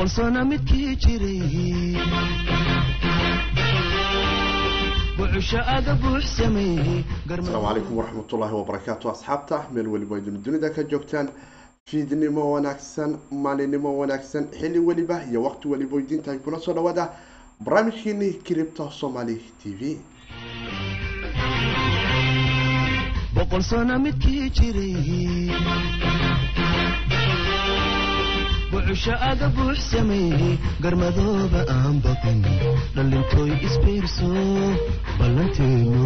boqol sano midkii jiray asalaamu calaykum waraxmatullaahi wabarakaatu asxaabta meel weliba idin dunida ka joogtaan. Fiidnimo wanaagsan maalinimo wanaagsan xilli weliba iyo waqti weliba idintahay kuna soo dhawaada. Barnaamijkiini kiribta somali t v. Boqol sano midkii jiray bucusho aga buux sameeyey garmadooba aan baqin dhallintooy isbiirso ballanteenu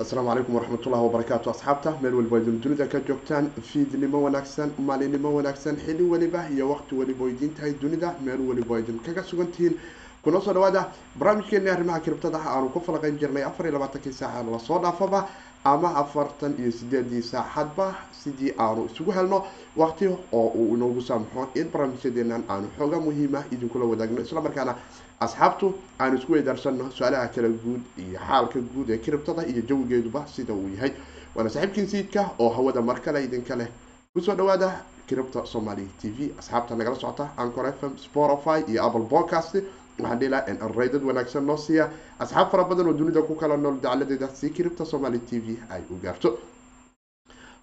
asalaamu calaykum waraxmatullahi wabarakaatu asxaabta meel weliba idin dunida ka joogtaan fiidnimo wanaagsan maalinimo wanaagsan xilli weliba iyo waqti weliba idin tahay dunida meel weliba idin kaga sugan tihiin kuna soo dhawaada barnaamijkeeni arrimaha kiribtada aanu ku falaqayn jirnay afar iyo labaatankii saaca la soo dhaafaba ama afartan iyo sideedii saacadba sidii aanu isugu helno waqti oo uu inoogu saamaxo in barnaamijyadeenan aanu xooga muhiima idinkula wadaagno. Islamarkaana asxaabtu aanu isku weydaarsano su'aalaha kala guud iyo xaalka guud ee kiribtada iyo jawigeeduba sida uu yahay. Waana saaxiibkiin siidka oo hawada mar kale idinka leh. Kusoo dhawaada kiribta somali t v asxaabta nagala socota ancor f m spotify iyo apple podcast. Waxaan dhihi lahaa raydad wanaagsan noo siiya asxaab fara badan oo dunida ku kala nool dacaladeeda si kiribta somali t v ay u gaarto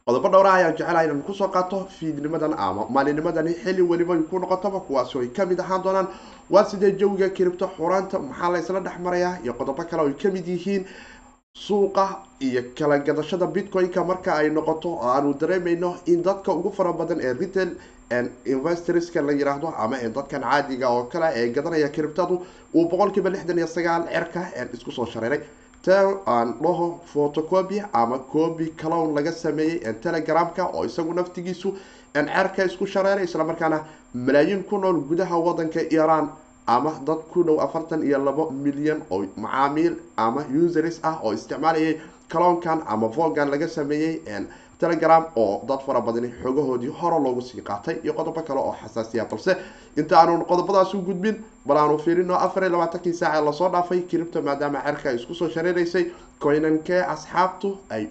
qodobo dhowraha ayaan jecelahay inaan ku soo qaato fiidnimadan ama maalinimadani xilli weliba ku noqotaba kuwaasi ay ka mid ahaan doonaan waa sidee jawiga kiribta xuraanta maxaa la isla dhex marayaa iyo qodobo kale ay ka mid yihiin suuqa iyo kala gadashada bitcoin-ka. Marka ay noqoto oo aanu dareemayno in dadka ugu fara badan ee retail investorska la yiraahdo ama dadkan caadiga oo kale ee gadanaya kiribtadu uu boqolkiiba lixdan iyo sagaal cerka isku soo shareeray tel aan dhaho photocopy ama copy clown laga sameeyey telegramka oo isagu naftigiisu cerka isku shareeray islamarkaana malaayiin ku nool gudaha wadanka iran ama dad ku dhow afartan iyo labo milyan oo macaamiil ama users ah oo isticmaalayay clownkan ama vogan laga sameeyey telegram oo dad fara badani xoogahoodii hore loogu sii qaatay iyo qodobo kale oo xasaasiya balse inta aanu qodobadaas u gudbin bal aanu fiirino afar iyo labaatankii saaca la soo dhaafay kiribta maadaama cerka ay isku soo shareeraysay koynankee asxaabtu ay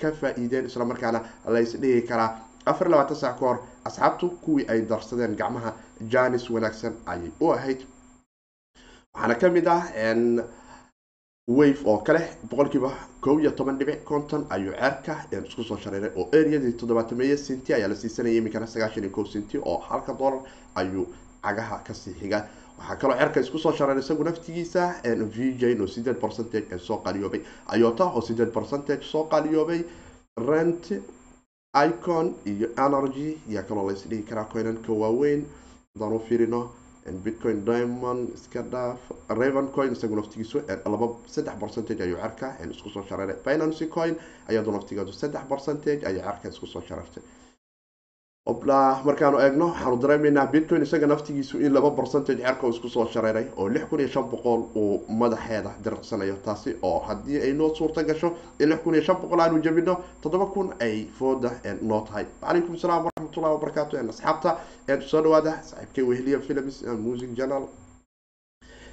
ka faa-iideen islamarkaana laysdhigi karaa. Afar iyo labaatan saac ka hor asxaabtu kuwii ay darsadeen gacmaha janis wanaagsan ayay u ahayd. Waxaana ka mid ah wave oo kale boqolkiiba kow iyo toban dhibic konton ayuu ceerka isku soo shareeray oo areadii toddobaatameeye sinti ayaa la siisanaya iminkana sagaashan iyo kow sinti oo halka dollar ayuu cagaha ka sii xiga waxaa kaloo cerka isku soo shareeray isagu naftigiisa v jn oo sideed percentage soo qaliyoobay ayota oo sideed percentage soo qaliyoobay rent icon iyo energy ayaa kaloo laysdhigi karaa coinanka waaweyn. Hadaan u fiirino bitcoin diamond iska dhaaf raven coin isagu naftigiisu laba saddex percentage ayuu cerka isku soo shareeray binancy coin ayadu naftigeedu saddex percentage ayay cerka isku soo shareertay. obla markaanu eegno waxaanu dareemaynaa bitcoin isaga naftigiisu in laba percentage cerka isku soo shareeray oo lix kun iyo shan boqol uu madaxeeda diriqsanayo. Taasi oo haddii ay noo suurta gasho in lix kun iyo shan boqol aanu jabino toddoba kun ay fooda noo tahay. Wacalaykum asalaam waraxmatullahi wabarakaatu asxaabta soo dhawaada saaxiibkay weheliya films music journal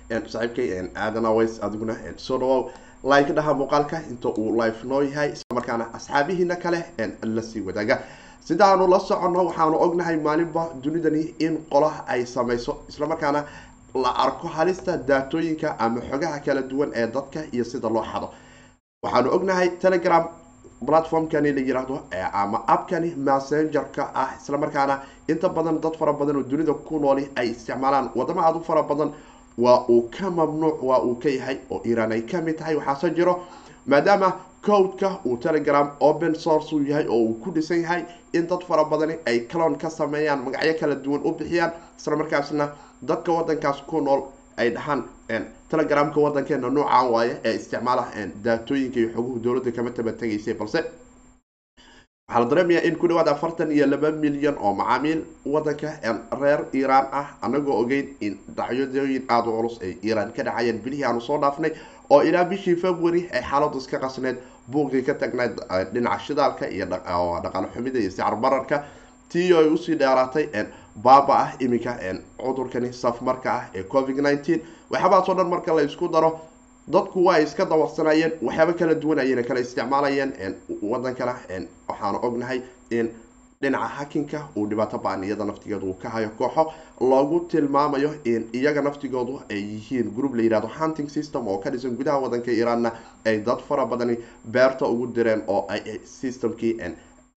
saaxiibkay aadan aways adiguna soo dhawow like dhaha muuqaalka inta uu live noo yahay islamarkaana asxaabihiina kale la sii wadaaga sidaanu la soconno waxaanu ognahay maalinba dunidani in qola ay samayso. Islamarkaana la arko halista daatooyinka ama xogaha kala duwan ee dadka iyo sida loo xado. Waxaanu ognahay telegram platformkani la yiraahdo ama appkani messengerka ah. Islamarkaana inta badan dad fara badan oo dunida ku nooli ay isticmaalaan. Wadamo aad u fara badan waa uu ka mamnuuc waa uu ka yahay oo iiraan ay ka mid tahay. Waxaase jiro maadaama codeka uu telegram open source uu yahay oo uu ku dhisan yahay in dad fara badani ay clon ka sameeyaan magacyo kala duwan u bixiyaan isla markaasna dadka wadankaas ku nool ay dhahaan telegramka wadankeena noocaan waaye ee isticmaala daatooyinka iyo xoguhu dowladda kama tabategaysay balse waxaa la dareemayaa in ku dhawaad afartan iyo laba milyan oo macaamiil wadanka reer iiraan ah anagoo ogeyn in dhacyadooyin aada u culus ay iiraan ka dhacayeen bilihii aanu soo dhaafnay oo ilaa bishii february ay xaaladu iska qasneed buuqii ka tagnayd dhinaca shidaalka iyo dhaqaale xumida iyo sicir bararka. Tii ay u sii dheeraatay baaba ah iminka cudurkani safmarka ah ee covid nineteen. Waxyaabahaas oo dhan marka la isku daro dadku waa iska dawaqsanayeen waxyaaba kala duwan ayayna kala isticmaalayeen wadankana waxaanu ognahay in dhinaca hakinka uu dhibaato baan iyada naftigeedu uu ka hayo kooxo loogu tilmaamayo in iyaga naftigoodu ay yihiin group la yihahdo hunting system oo ka dhisan gudaha wadanka iiraanna ay dad fara badani beerta ugu direen oo ay systemkii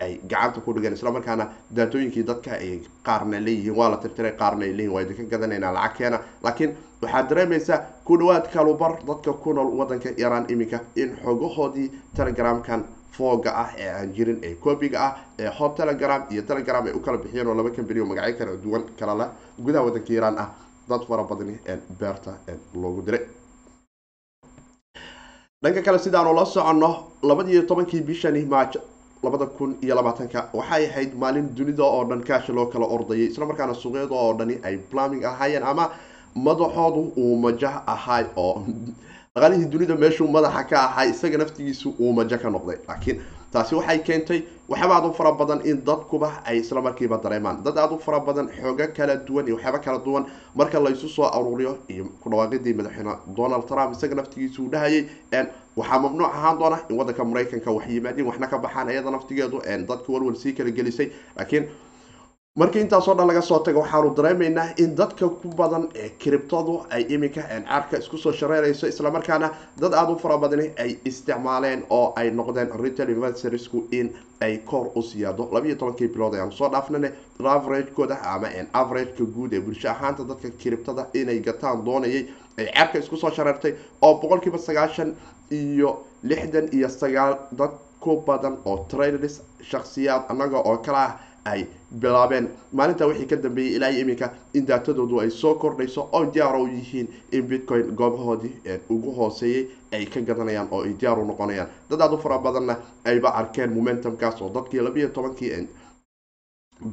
ay gacanta ku dhigeen. Islamarkaana daatooyinkii dadka ay qaarna leeyihiin waa la tirtiray qaarna ay leeyihiin waa idinka gadanaynaa lacag keena. Laakiin waxaad dareemaysaa ku dhawaad kalubar dadka ku nool wadanka iiraan iminka in xogahoodii telegramkan fooga ah ee aan jirin ee coobiga ah ee hot telegram iyo telegram ay u kala bixiyeen oo laba kambani oo magacyo kala duwan kala leh gudaha wadanka iiraan ah. Dad fara badani beerta loogu diray. Dhanka kale sidaanu la soconno labadiiyo tobankii bishani maaj labada kun iyo labaatanka waxay ahayd maalin dunida oo dhan kaasha loo kala ordayay. Islamarkaana suuqyada oo dhani ay blaming ahaayeen ama madaxoodu uu majah ahay oo dhaqaalihii dunida meeshuu madaxa ka ahay isaga naftigiisu uu majo ka noqday. Laakiin taasi waxay keentay waxyaaba aad u fara badan in dadkuba ay isla markiiba dareemaan. Dad aad u fara badan xoogo kala duwan iyo waxyaaba kala duwan marka laysu soo aruuriyo iyo ku dhawaaqidii madaxweyne donald trump isaga naftigiisu uu dhahayay waxaa mamnuuc ahaan doona in wadanka maraykanka wax yimaadiin waxna ka baxaan iyada naftigeedu dadka walwal sii kala gelisay. Laakiin markii intaasoo dhan laga soo tago waxaanu dareemaynaa in dadka ku badan ee criptadu ay iminka caarka isku soo shareerayso islamarkaana dad aada u fara badani ay isticmaaleen oo ay noqdeen retail investorsku in ay kor u siyaado. Labiiyo tobankii bilood ayaanu soo dhaafnane averagekooda ama averageka guud ee bulsho ahaanta dadka criptada inay gataan doonayay ay caarka isku soo shareertay oo boqolkiiba sagaashan iyo lixdan iyo sagaal dad ku badan oo traders shaksiyaad annaga oo kala ah ay bilaabeen. Maalinta wixii ka dambeeyay ilaa iminka in daatadoodu ay soo kordhayso oo diyaar u yihiin in bitcoin goobahoodii ugu hooseeyay ay ka gadanayaan oo ay diyaar u noqonayaan. Dad aad u fara badanna ayba arkeen momentumkaas oo dadkii labiiyo tobankii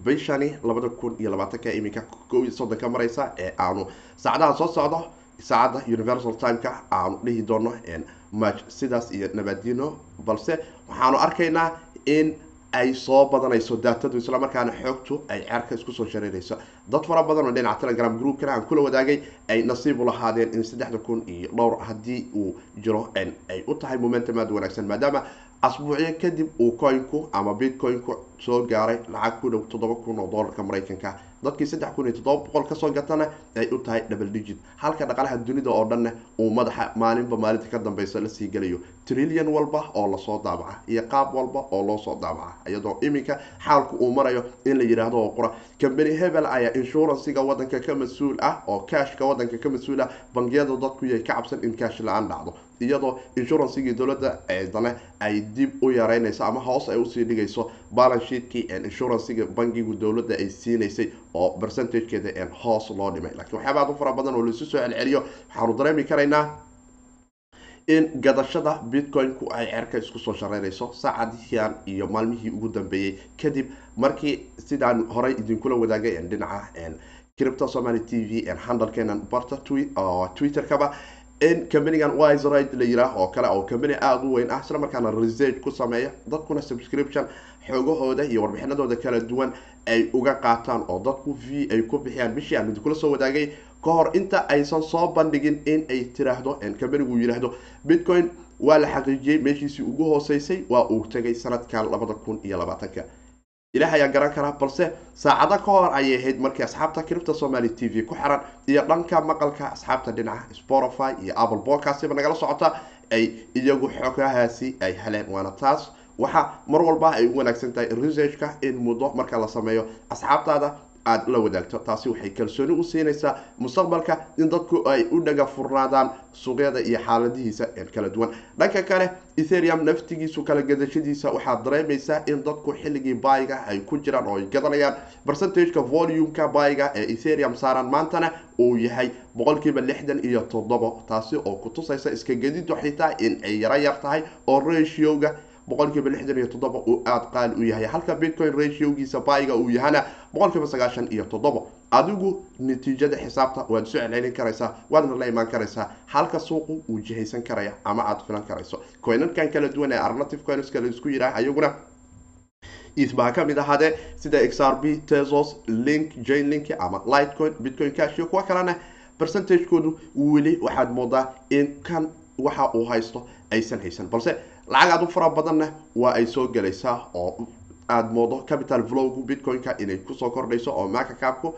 bishani labada kun iyo labaatanka iminka ko iyo soddonka mareysa ee aanu saacadaha soo socdo saacadda universal timeka aanu dhihi doono match sidaas iyo nabadino balse waxaanu arkaynaa in ay soo badanayso daatadu islamarkaana xoogtu ay ceerka isku soo dad fara badan oo dhinaca telegram groupkana aan kula wadaagay ay nasiib u lahaadeen in saddexda kun iyo dhowr haddii uu jiro ay u tahay momentum aada wanaagsan maadaama asbuucyo kadib uu coinku ama bitcoinku soo gaaray lacag ku dhow toddoba kun oo dollarka maraykanka. Dadkii saddex kun iyo toddoba boqol ka soo gatana ay u tahay double digit. Halka dhaqalaha dunida oo dhanna uu madaxa maalinba maalinta ka dambeysa la sii gelayo trillion walba oo la soo daabaca iyo qaab walba oo loo soo daabaca iyadoo iminka xaalku uu marayo in la yidhaahdo oo qura. Combany hebel ayaa inshuransiga wadanka ka mas'uul ah oo cashka wadanka ka mas'uul ah bangiyada dadku yay ka cabsan in cash la'aan dhacdo iyadoo inshuransigii dowladda eedane ay dib u yareynayso ama hoos ay u sii dhigayso balance sheetkii inshuransiga bangigu dowladda ay siinaysay oo percentagekeeda hoos loo dhimay. Lakiin waxyaaba aad u fara badan oo laisu soo celceliyo waxaanu dareemi karaynaa in gadashada bitcoin-ku ay cerka isku soo shareynayso saacadihian iyo maalmihii ugu dambeeyey kadib markii sidaan horey idinkula wadaagay dhinaca cripto somaly t v handalkeenan barta twitter-kaba in combanigan wiseride la yiraah oo kale oo combany aada u weyn ah isla markaana research ku sameeya dadkuna subscription xoogahooda iyo warbixinadooda kala duwan ay uga qaataan oo dadku v ay ku bixiyaan. Bishii aan idinkula soo wadaagay ka hor inta aysan soo bandhigin in ay tiraahdo combanigu yidhaahdo bitcoin waa la xaqiijiyey meeshiisii ugu hooseysay waa uu tegay sanadkan labada kun iyo labaatanka. Ilaah ayaa garan karaa balse saacado ka hor ayay ahayd markii asxaabta cripta somaly t v ku xiran iyo dhanka maqalka asxaabta dhinaca spotify iyo apple podcastba nagala socota ay iyagu xogahaasi ay heleen. Waana taas waxa mar walba ay u wanaagsan tahay researchka in muddo marka la sameeyo asxaabtaada aada la wadaagto. Taasi waxay kalsooni u siinaysaa mustaqbalka in dadku ay u dhaga furnaadaan suuqyada iyo xaaladihiisa kala duwan. Dhanka kale etherium naftigiisu kala gadashadiisa waxaad dareemaysaa in dadku xilligii baayiga ay ku jiraan oo ay gadanayaan. Percentageka volumeka baayiga ee etherium saaran maantana uu yahay boqolkiiba lixdan iyo toddobo taasi oo kutusaysa iska gadidu xitaa in ay yaro yar tahay oo ratioga boqolkiiba lixdan iyo toddoba uu aada qaali u yahay. Halka bitcoin ratiogiisa baayiga uu yahana boqolkiiba sagaashan iyo toddobo adigu natiijada xisaabta waad soo celcelin karaysaa waadna la imaan karaysaa. Halka suuqu uu jihaysan karaya ama aada filan karayso. Coinankan kala duwan ee arnative coinska la isku yidhaah ayaguna isbaha ka mid ahaadee sida xrb tesos link jainlink ama lightcoin bitcoin cash iyo kuwa kalena percentagekoodu weli waxaad moodaa in kan waxa uu haysto aysan haysan. Balse lacag aad u fara badanna waa ay soo gelaysaa oo aada moodo capital flowgu bitcoin-ka inay ku soo kordhayso oo macacapku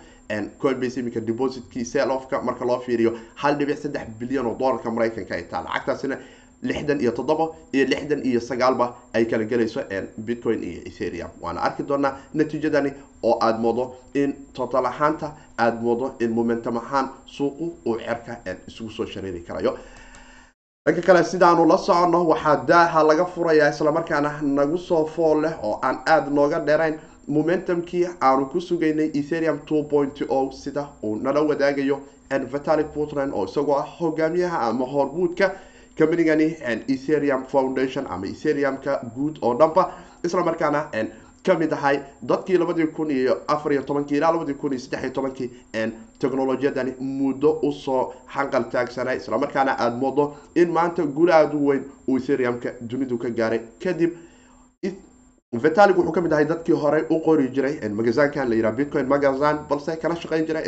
coinbase iminka depositkii sell offka marka loo fiiriyo hal dhibic saddex bilyan oo dollarka maraykanka ay taa lacagtaasina lixdan iyo toddoba iyo lixdan iyo sagaalba ay kala gelayso bitcoin iyo ethereum. Waana arki doonaa natiijadani oo aada moodo in total ahaanta aada moodo in momentum ahaan suuqu uu cerka isugu soo shareeri karayo dhanka kale sidaanu la soconno waxaa daaha laga furayaa islamarkaana nagu soo fool leh oo aan aada nooga dheerayn. Momentumkii aanu ku sugaynay ethereum two point o sida uu nala wadaagayo vitalic puntland oo isagoo ah hogaamiyaha ama hormuudka combanigani ethereum foundation ama ethereum-ka guud oo dhanba islamarkaana ka mid ahay dadkii labadii kun iyo afar iyo tobankii ilaa labadii kun iyo saddex iyo tobankii technolojiyadani muddo u soo xanqal taagsanay islamarkaana aada moodo in maanta guul aada u weyn uu ethereum-ka dunidu ka gaaray. Kadib vitalic wuxuu ka mid ahay dadkii horey u qori jiray magazaankan la yidhaha bitcoin magazan balse kala shaqeyn jiray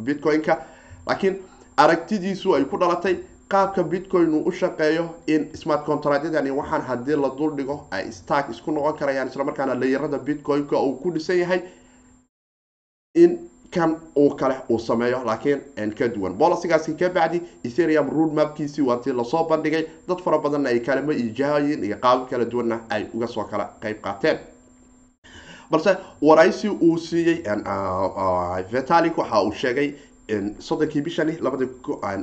bitcoin-ka. Laakiin aragtidiisu ay ku dhalatay qaabka bitcoin uu u shaqeeyo in smart contractyadani waxaan haddii la dul dhigo ay stark isku noqon karayaan islamarkaana layarada bitcoin-ka uu ku dhisan yahay in kan uu kale uu sameeyo. Laakiin ka duwan. Bolisigaasi ka bacdi ethereum road mapkiisii waa tii la soo bandhigay. Dad fara badanna ay kalamo ijahayin iyo qaabo kala duwanna ay uga soo kala qeyb qaateen. Balse waraysi uu siiyey vitalic waxa uu sheegay soddonkii bishani labada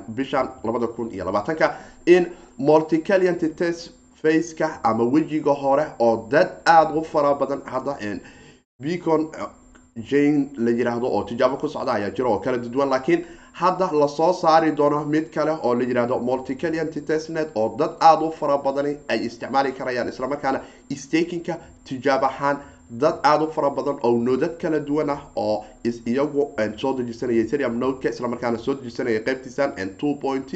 bishan labada kun iyo labaatanka in multicaliant test faceka ama wejiga hore oo dad aada u fara badan hadda beacon jane la yiraahdo oo tijaabo ku socda ayaa jira oo kala duwan laakiin hadda la soo saari doono mid kale oo la yiraahdo multicaliant testnet oo dad aada u fara badani ay isticmaali karayaan islamarkaana stakinka tijaab ahaan dad aada u fara badan oo noodad kala duwan ah oo iyagu soo dejisanaya ethereum nodeka islamarkaana soo dejisanaya qeybtiisan two point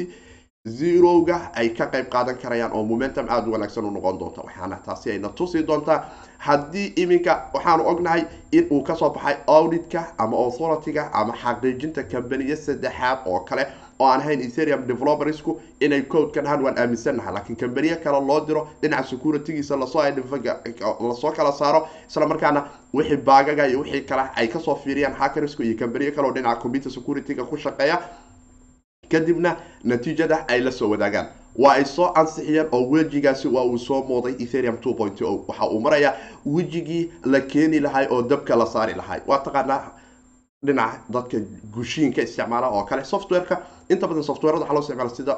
zeroga ay ka qeyb qaadan karayaan oo momentum aada u wanaagsan u noqon doonta. Waxaana taasi ayna tusi doontaa haddii iminka waxaanu ognahay in uu ka soo baxay auditka ama authority-ga ama xaqiijinta kambaniya saddexaad oo kale oo aan ahayn ethereum developersku inay codeka dhahaan waan aaminsannahay laakiin kambaniye kale loo diro dhinaca securitygiisa la soo la soo kala saaro isla markaana wixii baagaga iyo wixii kale ay ka soo fiiriyaan hackersku iyo kambaniye kale oo dhinaca computer security-ga ku shaqeeya kadibna natiijada ay la soo wadaagaan. Waa ay soo ansixiyeen oo wejigaasi waa uu soo mooday ethereum two point o waxa uu marayaa wejigii la keeni lahay oo dabka la saari lahay. Waa taqaanaa dhinaca dadka gushiinka isticmaala oo kale softwareka inta badan softwarada waxaa loo isticmaala sida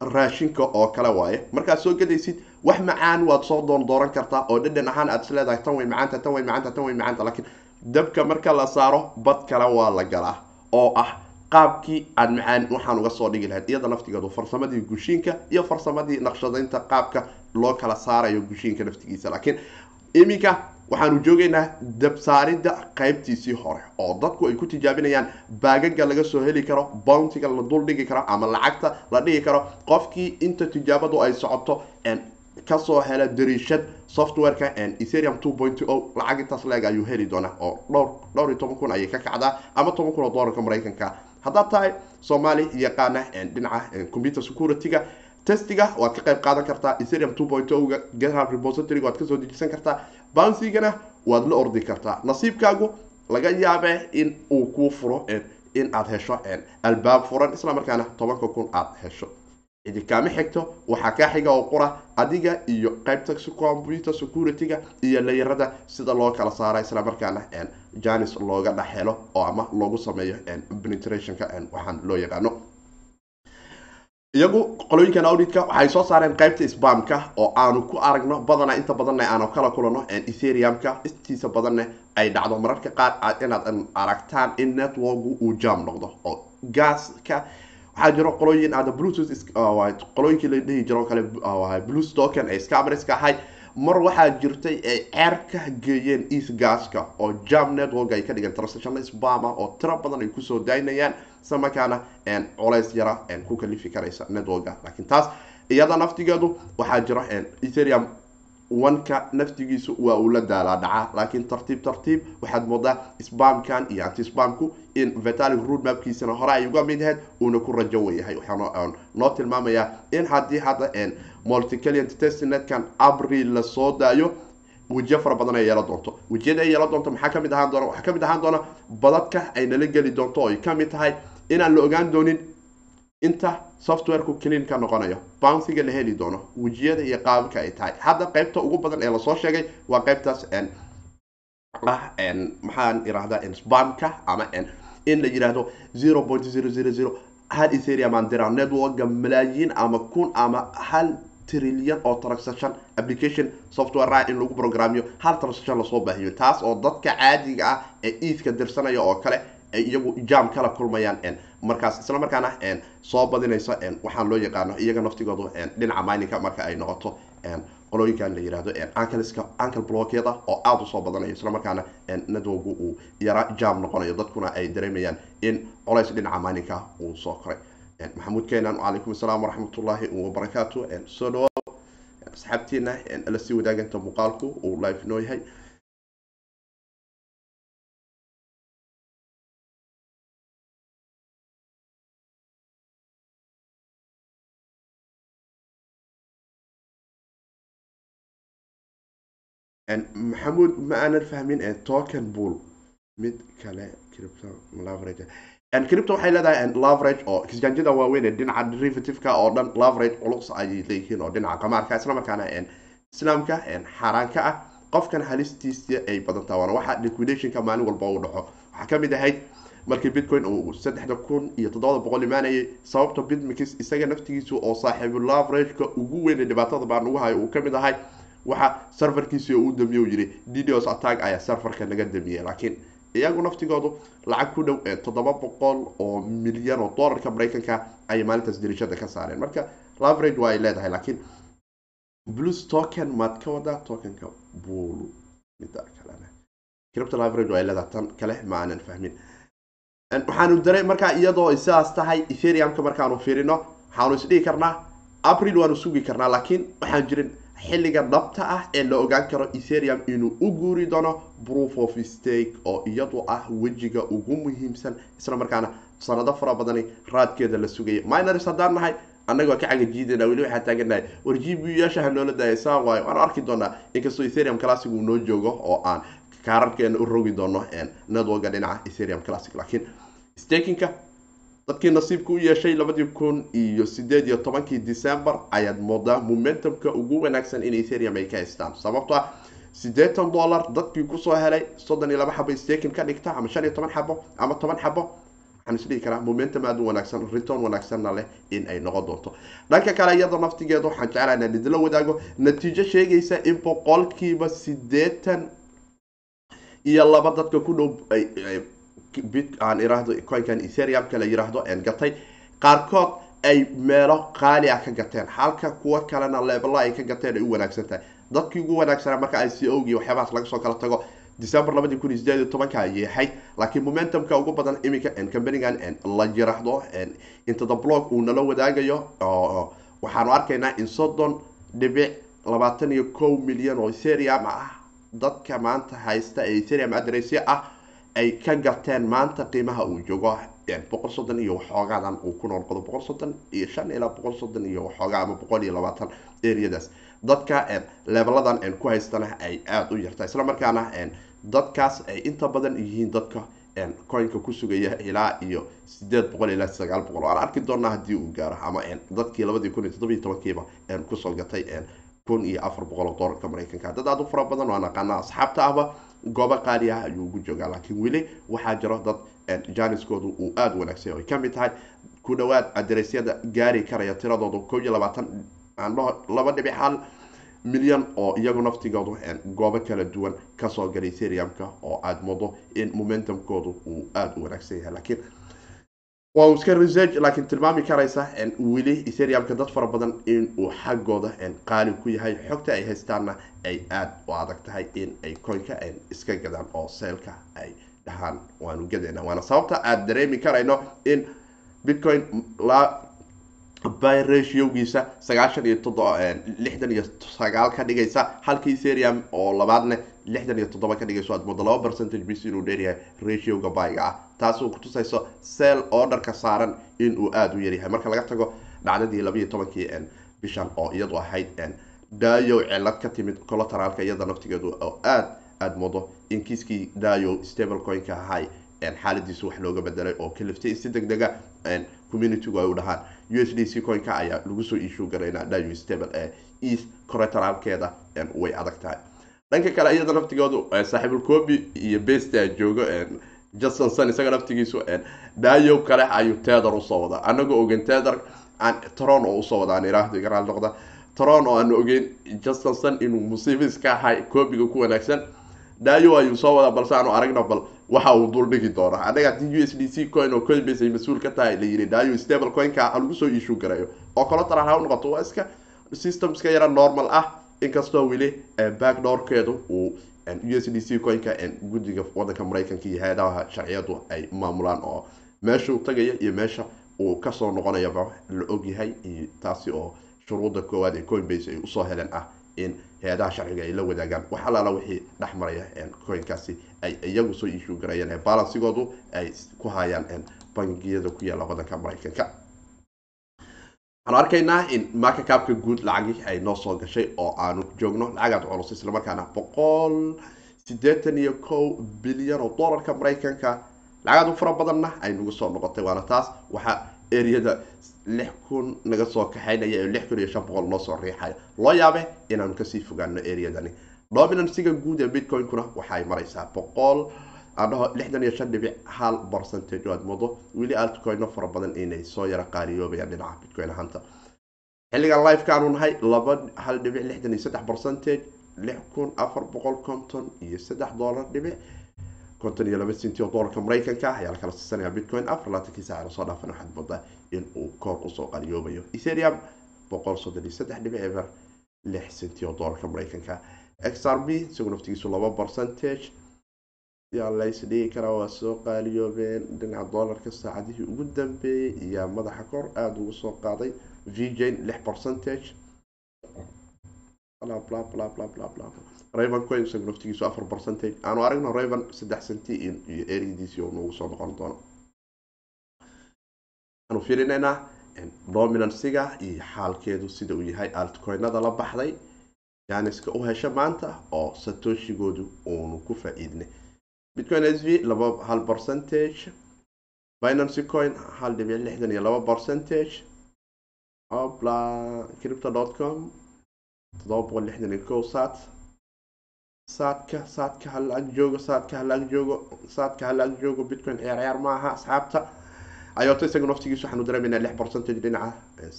raashinka oo kale waaye. Markaad soo gadaysid wax macaan waad soo doon dooran kartaa oo dhadhan ahaan aad is leedahay tan way macaanta tan way macaanta tan way macaanta laakiin dabka marka la saaro bad kale waa la galaa oo ah qaabkii aad macaan waxaan uga soo dhigi lahayd iyada laftigeedu farsamadii gushiinka iyo farsamadii naqshadaynta qaabka loo kala saarayo gushiinka laftigiisa laakiin iminka waxaanu joogaynaa dabsaaridda qaybtiisii hore oo dadku ay ku tijaabinayaan baagaga laga soo heli karo bountiga la dul dhigi karo ama lacagta la dhigi karo. Qofkii inta tijaabadu ay socoto ka soo hela dariishad softwareka ethereum two point o lacag intaas leeg ayuu heli doonaa oo dhowr dhowr iyo toban kun ayay ka kacdaa ama toban kun oo dollarka maraykanka. Haddaad tahay soomaali yaqaana dhinaca computer security-ga testiga waad ka qayb qaadan kartaa ethereum two point o-ga github repository waad ka soo dejisan kartaa bouncygana waad la ordi kartaa. Nasiibkaagu laga yaabee in uu kuu furo in aad hesho albaab furan isla markaana tobanka kun aad hesho. Cidi kaama xigto waxaa kaa xiga oo qura adiga iyo qaybta computer security-ga iyo layarada sida loo kala saara isla markaana janis looga dhex helo oo ama loogu sameeyo penetrationka waxaan loo yaqaano iyagu qolooyinkan auditka waxay soo saareen qaybta spamka oo aanu ku aragno badana inta badanna aanu kala kulano ethereum-ka. Intiisa badanna ay dhacdo. Mararka qaar inaad aragtaan in networku uu jam noqdo oo gaaska waxaa jiro qolooyin ada bluetooth qolooyinkii la dhihi jiro kale blues token ee scamerska ahay. Mar waxaa jirtay ay ceer ka geeyeen east gaska oo jam network ay ka dhigeen transactional spam ah oo tiro badan ay ku soo daynayaan isla markaana colays yara ku kalifi karaysa networka laakiin taas iyada naftigeedu waxaa jiro ethereum wanka naftigiisu waa uu la daalaa dhacaa. Laakiin tartiib tartiib waxaad moodaa spamkan iyo anti spamku in vitalic roadmapkiisana hore ay uga mid ahayd uuna ku rajo weyahay waxaan noo tilmaamayaa in haddii hadda multicaliant testnetkan abril la soo daayo wejiyo fara badan ay yeelan doonto. Wejiyada ay yeelan doonto maxaa ka mid ahaan doona? Waxaa ka mid ahaan doona badadka ay nala geli doonto oo ay ka mid tahay inaan la ogaan doonin inta softwareku cleanka noqonayo bounsiga la heli doono wejiyada iyo qaababka ay tahay. Hadda qeybta ugu badan ee la soo sheegay waa qeybtaas ah maxaan irahdaa spamka ama in la yidhaahdo zero point zero zero zero hal ethereum aan diraa networka malaayiin ama kun ama hal trillion oo transaction application software in lagu programyo hal transaction la soo baahiyo. Taas oo dadka caadiga ah ee iidka dirsanaya oo kale iyagu jam kala kulmayaan markaas isla markaana soo badinaysa waxaan loo yaqaano iyaga naftigoodu dhinaca mininka marka ay noqoto qolooyinkan la yiraahdo ankleska ankle blockyada oo aada u soo badanayo isla markaana networku uu yara jam noqonayo dadkuna ay dareemayaan in colays dhinaca mininka uu soo koray. Maxamuud keenan calaykum asalaam waraxmatullaahi wabarakaatu soo dhawaado asxaabtiina la sii wadaaganta muuqaalku uu live noo yahay maxamuud ma aanan fahmin token bull. Mid kale cripto leverage cripto waxay leedahay leverage oo kisjaanjada waaweyn ee dhinaca derivativeka oo dhan leverage culus ayay leeyihiin oo dhinaca qamaarka isla markaana islaamka xaaraanka ah. Qofkan halistiisa ay badantaa waana waxa liquidationka maalin walba u dhaco. Waxaa ka mid ahayd markii bitcoin uu saddexda kun iyo toddobada boqol imaanayay sababta bitmix isaga naftigiisu oo saaxiibu leverageka ugu weyn ee dhibaatada baan ugu hayo uu ka mid ahay waxa serverkiisi uu damiye yiri ddos attack ayaa serverka naga damiyey laakiin iyagu naftigoodu lacag ku dhow toddoba boqol oo milyan oo dollarka maraykanka ayay maalintaas dirishada ka saareen. Marka leverage waa ay leedahay laakiin blues token maad ka wadaa tokenka bulu mida kalena cripto leverage waa ay leedahay tan kale ma aanan fahmin. Waxaanu daray markaa iyadoo sidaas tahay ethereumka markaanu fiirino waxaanu isdhigi karnaa april waanu sugi karnaa laakiin waxaan jirin xilliga dhabta ah ee la ogaan karo ethereum inuu u guuri doono proof of stake oo iyadu ah wejiga ugu muhiimsan. Isla markaana sanado fara badani raadkeeda la sugaya minors haddaan nahay annagoo ka cagajiidana weli waxaa taaganahay war g b yaasha ha noola waayo? Waan arki doonaa. Inkastoo ethereum classic uu noo joogo oo aan kaararkeena u rogi doono networka dhinaca ethereum classic laakiin stakinka dadkii nasiibka u yeeshay labadii kun iyo sideed iyo tobankii december ayaad moodaa momentumka ugu wanaagsan in ethereum ay ka haystaan. Sababto ah siddeetan dollar dadkii ku soo helay soddon iyo laba xabo staking ka dhigta ama shan iyo toban xabo ama toban xabo waxaan isdhihi karaa momentum aada u wanaagsan return wanaagsanna leh in ay noqon doonto. Dhanka kale iyadoo naftigeeda waxaan jeclaha inaan idinla wadaago natiijo sheegaysa in boqolkiiba siddeetan iyo laba dadka ku dhow aan iraahdo coinkan ethereumka la yiraahdo en gatay. Qaarkood ay meelo qaali ah ka gateen. Halka kuwa kalena leebela ay ka gateen ay u wanaagsan tahay. Dadkii ugu wanaagsanaa marka i c o waxyaabahaas laga soo kala tago december labadii kun iyo iyo tobanka ahayd. Laakiin momentumka ugu badan iminka companigan la yiraahdo into the block uu nala wadaagayo waxaanu arkaynaa in soddon dhibic labaatan iyo kow milyan oo ethereum ah. Dadka maanta haysta ee ethereum adressya ah ay ka gateen maanta qiimaha uu joogo boqol soddon iyo waxoogaadan uu ku noolqodo boqol soddon iyo shan ilaa boqol soddon iyo waxoogaa ama boqol iyo labaatan areadaas dadka leebeladan ku haystana ay aada u yarta isla markaana dadkaas ay inta badan yihiin dadka coinka ku sugaya ilaa iyo sideed boqol ilaa sagaal boqol. Waan arki doonaa haddii uu gaaro ama dadkii labadii kun iyo toddobiyo tobankiiba ku soo gatay kun iyo afar boqol oo doolarka maraykanka. Dad aada u fara badan waan aqaana asxaabta ahba goobo qaali ah ayuu ugu joogaa laakiin weli waxaa jiro dad janiskoodu uu aada wanaagsan ay ka mid tahay ku dhawaad aderesyada gaari karaya tiradooda kow iyo labaatan laba dhibic hal milyan oo iyagu naftigoodu goobo kala duwan ka soo galay ethereumka oo aada moodo in momentumkoodu uu aada u wanaagsan yahay. Laakiin waa uu iska research laakiin tilmaami karaysa weli ethereumka dad fara badan in uu xaggooda qaali ku yahay xogta ay haystaanna ay aada u adag tahay in ay coinka iska gadaan oo seelka ay dhahaan. Waanu gadayna waana sababta aada dareemi karayno in bitcoin by ratiogiisa sagaashan iyo toddoba lixdan iyo sagaal ka dhigaysa halkii serium oo labaadne lixdan iyo toddoba ka dhigayso aad moodo laba percentage bis inuu dheeryahay ratioga byga ah. Taas oo kutusayso seel orderka saaran inuu aada u yaryahay marka laga tago dhacdadii labaiyo tobankii bishan oo iyadu ahayd dayo cilad ka timid colateralka iyada naftigeedu oo aada aada moodo in kiiskii dayo stable coinka ahay xaaladiisu wax looga bedelay oo kaliftay si deg communitygu ay u dhahaan u s d c coinka ayaa lagu soo issue garaynaa dayo stable ee east colateralkeeda way adag tahay dhanka kale iyada naftigeedu saaxiibul cobi iyo besta joogo justin sun isaga naftigiisu dayo kale ayuu tether u soo wadaa. Anagoo ogen tether tron oo u soo wadaa aan iraahdo iga raali noqda. Tron oo aan ogeyn justin sun inuu musiibis ka ahay cobiga ku wanaagsan. Dayo ayuu soo wadaa balse aanu aragna bal waxa uu dul dhigi doonaa anaga haddii u s d c coin oo coinbase ay mas'uul ka tahay la yiri stable coinka lagu soo issue garayo. Oo collateral ha u noqoto waa iska system iska yara normal ah inkastoo weli backdoorkeedu uu u s d c coinka guddiga wadanka maraykanka iyo hay'adaha sharciyadu ay maamulaan oo meeshuu tagaya iyo meesha uu ka soo noqonayaba la ogyahay iyo taasi oo shuruudda koowaad ee coinbase ay u soo heleen ah in hay'adaha sharciga ay la wadaagaan. Wax alaala wixii dhex maraya coinkaasi ay iyagu soo garayeen ee balansigoodu ay ku hayaan bangiyada ku yaalla wadanka maraykanka waxaanu arkaynaa in markakaabka guud lacagii ay noo soo gashay oo aanu joogno lacagaad culus islamarkaana boqol sideetan iyo kow bilyan oo dollarka maraykanka. Lacagaad u fara badanna ay nagu soo noqotay waana taas waxaa eriyada lix kun naga soo kaxaynaya ee lix kun iyo shan boqol noo soo riixaya loo yaabe inaanu ka sii fogaano eriyadani. Dominansiga guud ee bitcoin-kuna waxaay maraysaa boqol adhaho lixdan iyo shan dhibic hal percentage oo aad moodo weli altcoino fara badan inay soo yara qaariyoobayaan dhinaca bitcoin ahaanta. Xilligan livekaanu nahay laba hal dhibic lixdan iyo saddex percentage lix kun afar boqol konton iyo saddex dollar dhibic. Konton iyo laba senti oo dollarka maraykanka ayaa lakala siisanaya bitcoin afar laatankii saaca la soo dhaafan waxaad moodaa in uu koor u soo qariyoobayo ethereum boqol soddon iyo saddex dhibic eber lix senti oo dollarka maraykanka. Xrb isagu naftigiisu laba percentage yaa lays dhigi karaa waa soo qaaliyoobeen. Dhinaca dollarka saacadihii ugu dambeeyey iyo madaxa kor aada ugu soo qaaday vjane lix percentage. Raven coin isagu naftigiisu afar percentage. Aanu aragno raven saddex centi iyo eridiisii oo nagu soo noqon doono. Waxaanu fiirinaynaa dominansiga iyo xaalkeedu sida uu yahay altcoinada la baxday. Janiska u hesha maanta oo satoshigoodu uunu ku faa-iidnay bitcoin s v laba hal percentage. Binancy coin hal dhibic lixdan iyo laba percentage. Opla cripto dot com toddoba boqol lixdan iyo kow saat saadka saadka hala ag joogo saadka hala ag joogo saadka hala ag joogo bitcoin ciyaar ciyaar ma aha asxaabta. Ayoto isaga naftigiisu waxaanu dareemaynaa lix percentage dhinaca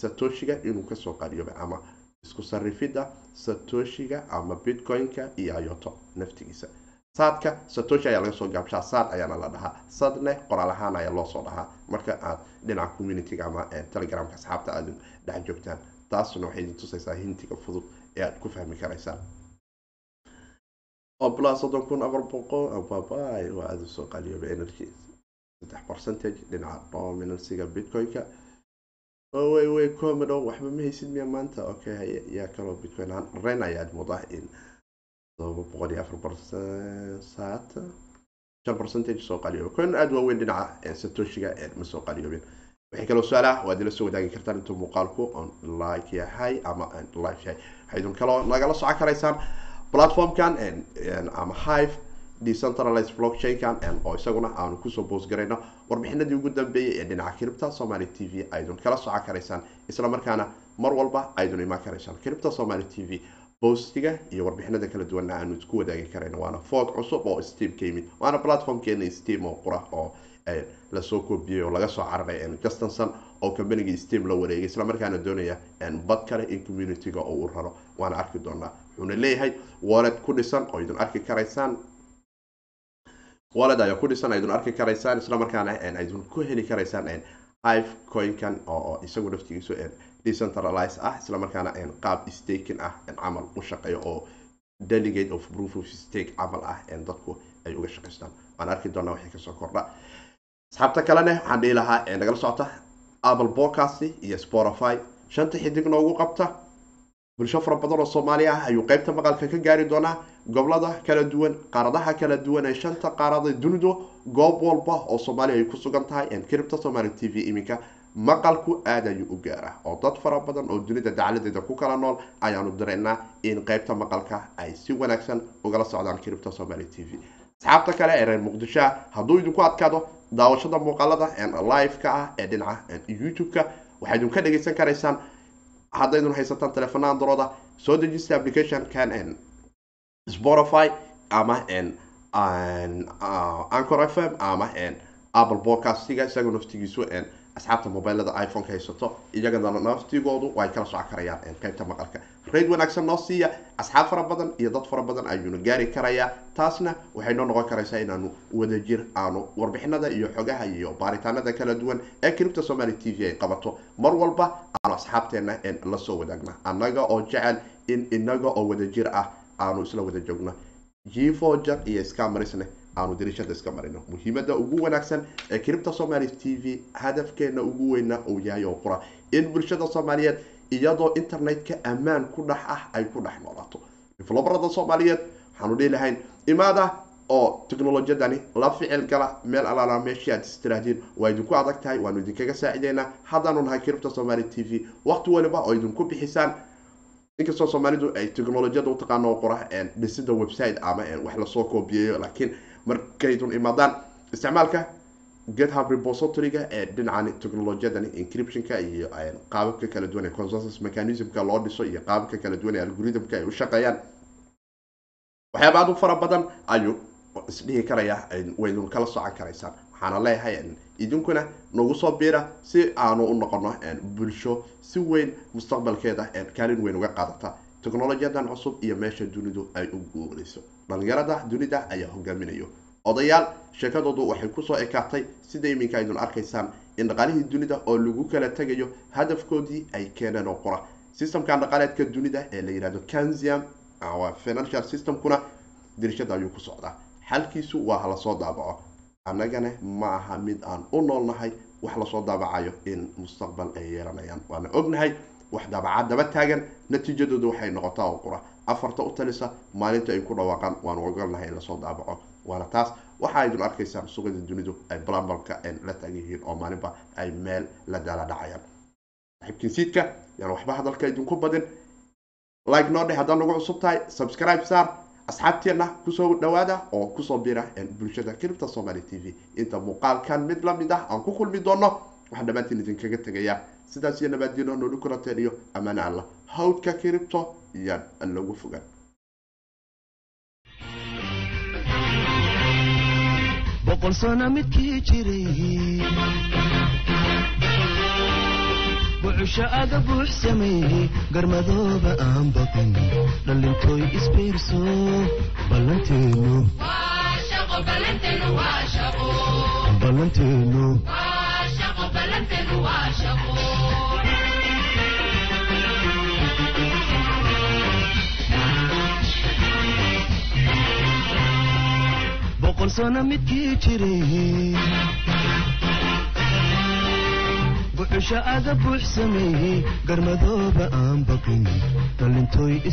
satoshiga inuu ka soo qaaliyoobay ama isku sarifida satoshiga ama bitcoin-ka iyo ayoto naftigiisa saadka satoshi ayaa laga soo gaabshaa saad ayaana la dhahaa. Sadne qoraal ahaan ayaa loo soo dhahaa. Marka aad dhinaca communityga ama telegramka asxaabta aad dhex joogtaan taasuna waxay idin tusaysaa hintiga fudud ee aad ku fahmi karaysaan. Obla soddon kun afar boqol ababay waa aada u soo qaaliyoobay energy. Saddex percentage dhinaca dominansiga bitcoin-ka. Way way comodo waxba ma haysid miya maanta? Okay yaa kaloo bitcoin ahaan ren ayaad moodaa in todoba boqol iyo afar percent shan percentage soo qaaliyoobay aada waaweyn dhinaca satoshiga ma soo qaaliyoobin waxay kaloo su'aalaha waad ila soo wadaagi kartaan intuu muuqaalku on like yahay ama live yahay waxaydun kaloo nagala socon karaysaan platformkan ama hive decentralized blockchain-kan oo isaguna aanu ku soo boos garayno warbixinadii ugu dambeeyay ee dhinaca cripta somaly t v aydun kala socon karaysaan isla markaana mar walba aydun imaan karaysaan cripta somaly t v boostiga iyo warbixinada kala duwanna aanu isku wadaagi karayno. Waana foog cusub oo steam ka yimid waana platformkeena steam oo qura oo la soo koobiyey oo laga soo cararay justinson oo combanigii steam la wareegay isla markaana doonaya bad kale in communityga oo uu raro. Waana arki doonaa wuxuuna leeyahay wallet ku dhisan oo idin arki karaysaan. Wallet ayaa ku dhisan aydun arki karaysaan isla markaana aydun ku heli karaysaan hive coinkan oo isagu naftigiisu decentralize ah isla markaana qaab staking ah camal u shaqeeyo oo delegate of proof of stake camal ah dadku ay uga shaqaystaan waan arki doonaa wixii ka soo kordha. Asxaabta kalene waxaan dhihi lahaa nagala socota apple podcast iyo spotify. Shanta xidig noogu qabta bulsho fara badan oo soomaali ah ayuu qeybta maqalka ka gaari doonaa. Gobolada kala duwan qaaradaha kala duwan ee shanta qaarada dunidu goob walba oo soomaaliya ay ku sugan tahay cripta somaali t v iminka maqalku aad ayuu u gaaraa oo dad fara badan oo dunida dacaladeeda ku kala nool ayaanu dareynaa in qeybta maqalka ay si wanaagsan ugala socdaan cripta somaali t v. Asxaabta kale ee reer muqdishoa hadduu idinku adkaado daawashada muuqaalada live-ka ah ee dhinaca youtube-ka waxaad idinka dhegeysan karaysaan haddaydun haysataan teleefona androoda soo dejista application kan spotify ama ancor f m ama apple podcastiga isagoo naftigiisu asxaabta mobilada iphone-ka haysato iyagana naftigoodu ay kala soco karayaan qeybta maqalka. Rayd wanaagsan noo siiya asxaab fara badan iyo dad fara badan ayuuna gaari karayaa. Taasna waxay noo noqon karaysaa inaanu wadajir aanu warbixinada iyo xogaha iyo baaritaanada kala duwan ee cripta somaali t v ay qabato. Mar walba aanu asxaabteena la soo wadaagna. Annaga oo jecel in inaga oo wadajir ah aanu isla wada joogno jifojar iyo scamarisne aanu dirishada iska marino. Muhiimada ugu wanaagsan ee cripta somaali t v hadafkeena ugu weyna uu yahay oo qura in bulshada soomaaliyeed iyadoo internet-ka ammaan ku dhex ah ay ku dhex noolaato. Develobarada soomaaliyeed waxaanu dhihi lahayn imaada oo teknolojiyadani la ficil gala meel alaala meeshii aad istiraahdiin waa idinku adag tahay waanu idinkaga saacideynaa. Haddaanu nahay cripta somaali t v waqti waliba oo idinku bixisaan. Inkastoo soomaalidu ay teknolojiyada utaqaano qora dhisida website ama wax la soo koobiyeeyo laakiin markaydun imaadaan isticmaalka gethub repositoryga ee dhinacan technolojiyadan encryptionka iyo qaababka kala duwan ee consensus mechanismka loo dhiso iyo qaababka kala duwan ee algorithmka ay u shaqeeyaan. Waxyaaba aad u fara badan ayuu isdhihi karaya waydun kala socon karaysaan. Waxaana leeyahay idinkuna nagu soo biira si aanu u noqono bulsho si weyn mustaqbalkeeda kaalin weyn uga qaadata teknolojiyadan cusub iyo meesha dunidu ay u guurayso. Dhalinyarada dunida ayaa hogaaminayo. Odayaal sheekadoodu waxay ku soo ekaatay sida iminka aydun arkaysaan in dhaqaalihii dunida oo lagu kala tegayo hadafkoodii ay keeneen oo qura. Systemkan dhaqaaleedka dunida ee la yihahdo kanzium financial systemkuna dirishada ayuu ku socdaa xalkiisu waa halasoo daabaco. Annagana ma aha mid aan u noolnahay wax la soo daabacayo in mustaqbal ay yeelanayaan. Waana ognahay wax daabacad daba taagan natiijadooda waxay noqotaa oo qura. Afarta u talisa maalinta ay ku dhawaaqaan waanu ogolnahay in la soo daabaco. Waana taas waxa aydun arkaysaan suuqada dunidu ay blambalka la taagan yihiin oo maalinba ay meel la daala dhacayaan. Saxiibkiinsiidka yaan waxba hadalka idinku badin. Like noo haddaad nagu cusub tahay subscribe saar asxaabteenna ku soo dhawaada oo ku soo bira bulshada cripta somaali t v. Inta muuqaalkan mid la mid ah aan ku kulmi doono waxaan dhammaantiin idinkaga tegayaa sidaas iyo nabaadino noolu kulateen iyo ammaane allah. Hawdka cripto yaan lagu fogaan. Boqol sano midkii jiray. Bucusho aga buux sameeyey garmadooba aan baqin dhallintooy isbiirso ballanteenu boqol sano midkii jiray bucusho aga buux garmadooba aan baqin